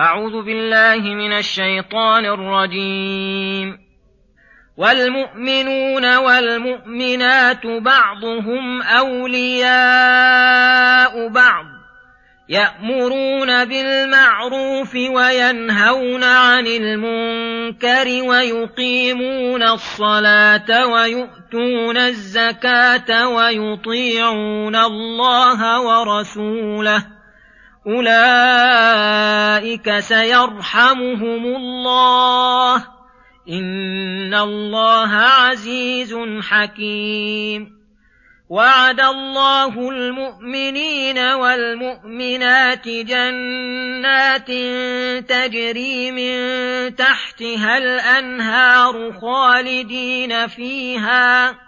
أعوذ بالله من الشيطان الرجيم. والمؤمنون والمؤمنات بعضهم أولياء بعض يأمرون بالمعروف وينهون عن المنكر ويقيمون الصلاة ويؤتون الزكاة ويطيعون الله ورسوله. أولئك سيرحمهم الله إن الله عزيز حكيم وعد الله المؤمنين والمؤمنات جنات تجري من تحتها الأنهار خالدين فيها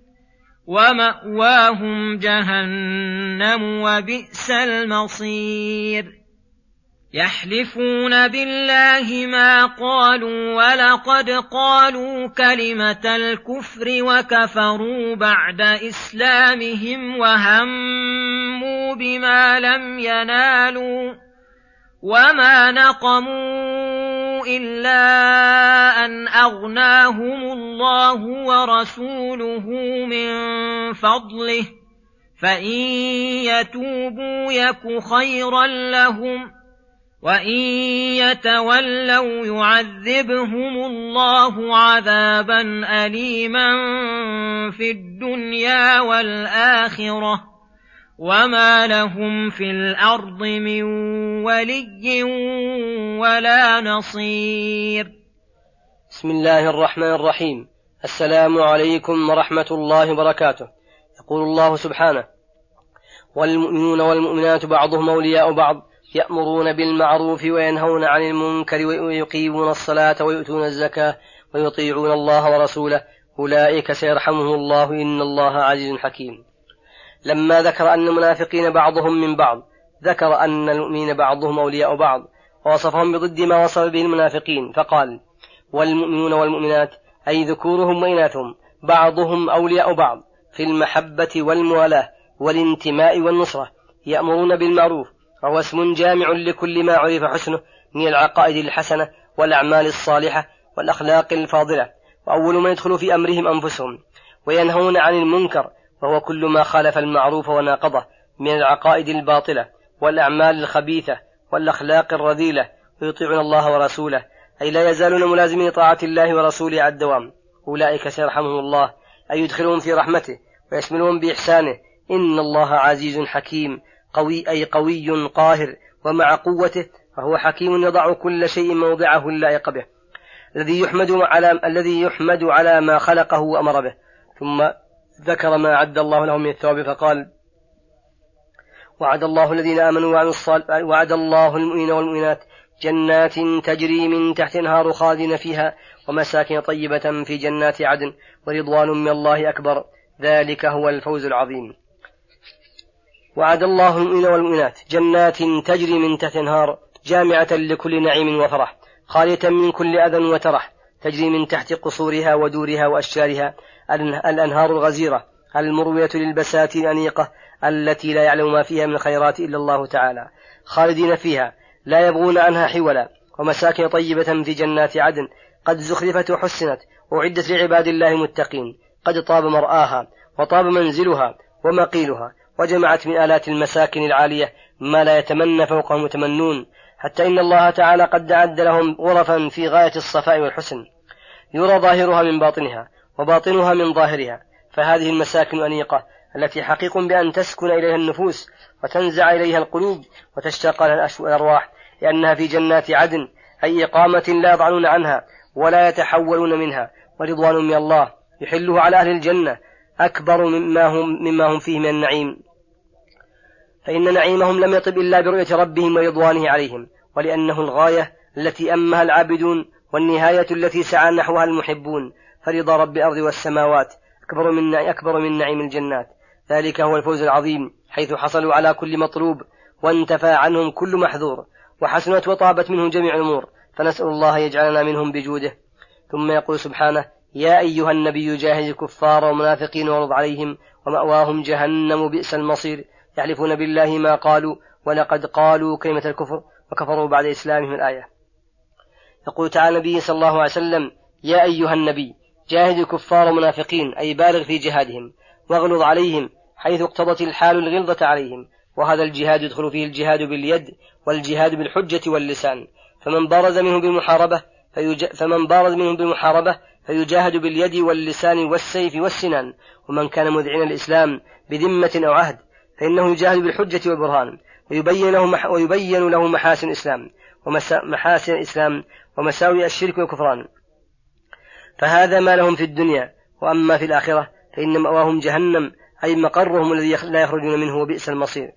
ومأواهم جهنم وبئس المصير. يحلفون بالله ما قالوا ولقد قالوا كلمة الكفر وكفروا بعد إسلامهم وهموا بما لم ينالوا وما نقموا الا ان اغناهم الله ورسوله من فضله فان يتوبوا يك خيرا لهم وان يتولوا يعذبهم الله عذابا اليما في الدنيا والاخره وما لهم في الأرض من ولي ولا نصير بسم الله الرحمن الرحيم. السلام عليكم ورحمة الله وبركاته. يقول الله سبحانه والمؤمنون والمؤمنات بعضهم أولياء بعض يأمرون بالمعروف وينهون عن المنكر ويقيمون الصلاة ويؤتون الزكاة ويطيعون الله ورسوله. أولئك سيرحمهم الله إن الله عزيز حكيم. لما ذكر أن المنافقين بعضهم من بعض ذكر أن المؤمنين بعضهم أولياء بعض ووصفهم بضد ما وصف به المنافقين فقال والمؤمنون والمؤمنات أي ذكورهم وإناثهم بعضهم أولياء بعض في المحبة والموالاة والانتماء والنصرة يأمرون بالمعروف وهو اسم جامع لكل ما عرف حسنه من العقائد الحسنة والأعمال الصالحة والأخلاق الفاضلة وأول ما يدخل في أمرهم أنفسهم وينهون عن المنكر وهو كل ما خالف المعروف وناقضه من العقائد الباطلة والأعمال الخبيثة والأخلاق الرذيلة ويطيعون الله ورسوله أي لا يزالون ملازمين طاعة الله ورسوله على الدوام. أولئك سيرحمهم الله أي يدخلهم في رحمته ويشملهم بإحسانه. إن الله عزيز حكيم قوي أي قوي قاهر ومع قوته فهو حكيم يضع كل شيء موضعه اللائق به الذي يحمد على الذي يحمد على ما خلقه وأمر به. ثم ذكر ما أعد الله لهم من الثواب فقال وعد الله الذين آمنوا وعملوا الصالحات وعد الله المؤمنين والمؤمنات جنات تجري من تحت انهار خالدين فيها ومساكن طيبة في جنات عدن ورضوان من الله أكبر. ذلك هو الفوز العظيم. وعد الله المؤمنين والمؤمنات جنات تجري من تحت انهار جامعة لكل نعيم وفرح خالية من كل أذى وترح تجري من تحت قصورها ودورها وأشجارها الأنهار الغزيرة المروية للبساتين الأنيقة التي لا يعلم ما فيها من خيرات إلا الله تعالى. خالدين فيها لا يبغون عنها حولا. ومساكن طيبة في جنات عدن قد زخرفت وحسنت وعدت لعباد الله المتقين. قد طاب مرآها وطاب منزلها ومقيلها وجمعت من آلات المساكن العالية ما لا يتمنى فوقهم المتمنون. حتى إن الله تعالى قد أعد لهم غرفا في غاية الصفاء والحسن يرى ظاهرها من باطنها. وباطنها من ظاهرها فهذه المساكن أنيقة التي حقيق بأن تسكن إليها النفوس وتنزع إليها القلوب وتشتاق لها الأرواح لأنها في جنات عدن أي إقامة لا يضعنون عنها ولا يتحولون منها ورضوان من الله يحله على أهل الجنة أكبر مما هم, مما هم فيه من النعيم. فإن نعيمهم لم يطب إلا برؤية ربهم ورضوانه عليهم ولأنه الغاية التي أمها العابدون والنهاية التي سعى نحوها المحبون فرضا رب الأرض والسماوات أكبر من أكبر من نعيم الجنات. ذلك هو الفوز العظيم حيث حصلوا على كل مطلوب وانتفى عنهم كل محذور وحسنت وطابت منهم جميع الأمور فنسأل الله يجعلنا منهم بجوده. ثم يقول سبحانه يا أيها النبي جاهد الكفار والمنافقين واغض عليهم ومأواهم جهنم بئس المصير يحلفون بالله ما قالوا ولقد قالوا كلمة الكفر وكفروا بعد إسلامهم الآية. يقول تعالى النبي صلى الله عليه وسلم يا أيها النبي جاهد الكفار والمنافقين أي بالغ في جهادهم واغلظ عليهم حيث اقتضت الحال الغلظة عليهم وهذا الجهاد يدخل فيه الجهاد باليد والجهاد بالحجة واللسان. فمن بارز منهم بالمحاربة فيج... فمن بارز منهم بالمحاربة فيجاهد باليد واللسان والسيف والسنان. ومن كان مذعنا الإسلام بذمة أو عهد فإنه يجاهد بالحجة والبرهان ويبين له مح... ويبين له محاسن الإسلام الإسلام ومساوئ الشرك والكفران. فهذا ما لهم في الدنيا وأما في الآخرة فإن مأواهم جهنم أي مقرهم الذي لا يخرجون منه وبئس المصير.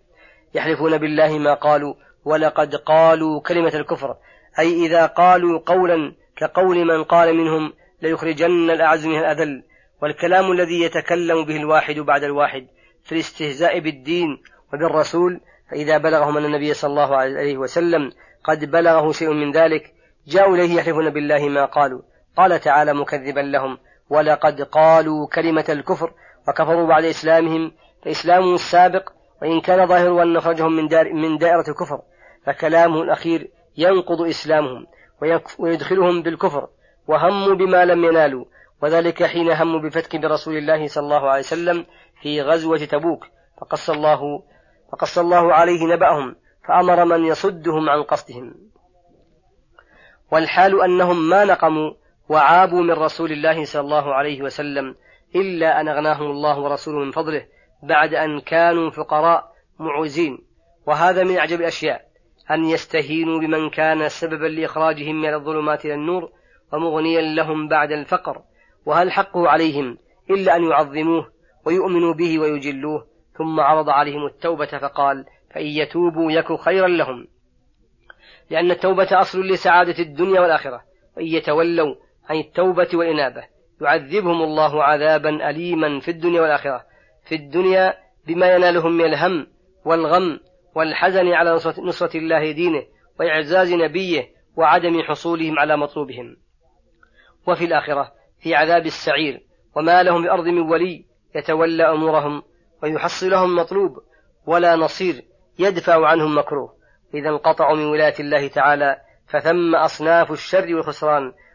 يحلفون بالله ما قالوا ولقد قالوا كلمة الكفر. أي إذا قالوا قولا كقول من قال منهم ليخرجن الأعز من الأذل. والكلام الذي يتكلم به الواحد بعد الواحد في الاستهزاء بالدين وبالرسول فإذا بلغهم أن النبي صلى الله عليه وسلم قد بلغه شيء من ذلك جاءوا إليه يحلفون بالله ما قالوا. قال تعالى مكذبا لهم ولقد قالوا كلمة الكفر وكفروا بعد إسلامهم فإسلامهم السابق وإن كان ظاهر أن نخرجهم من, دار من دائرة الكفر فكلامه الأخير ينقض إسلامهم ويدخلهم بالكفر وهموا بما لم ينالوا وذلك حين هموا بفتك برسول الله صلى الله عليه وسلم في غزوة تبوك فقص الله فقص الله عليه نبأهم فأمر من يصدهم عن قصدهم. والحال أنهم ما نقموا وعابوا من رسول الله صلى الله عليه وسلم إلا أن أغناهم الله ورسوله من فضله بعد أن كانوا فقراء معوزين. وهذا من أعجب الأشياء أن يستهينوا بمن كان سببا لإخراجهم من الظلمات إلى النور ومغنيا لهم بعد الفقر. وهل حقه عليهم إلا أن يعظموه ويؤمنوا به ويجلوه ثم عرض عليهم التوبة فقال فإن يتوبوا يك خيرا لهم. لأن التوبة أصل لسعادة الدنيا والآخرة وإن يتولوا عن التوبة والإنابة. يعذبهم الله عذابا أليما في الدنيا والآخرة. في الدنيا بما ينالهم من الهم والغم والحزن على نصرة الله دينه وإعزاز نبيه وعدم حصولهم على مطلوبهم. وفي الآخرة في عذاب السعير. وما لهم بأرض من ولي يتولى أمورهم ويحصل لهم مطلوب ولا نصير يدفع عنهم مكروه. إذا انقطعوا من ولاية الله تعالى فثم أصناف الشر والخسران.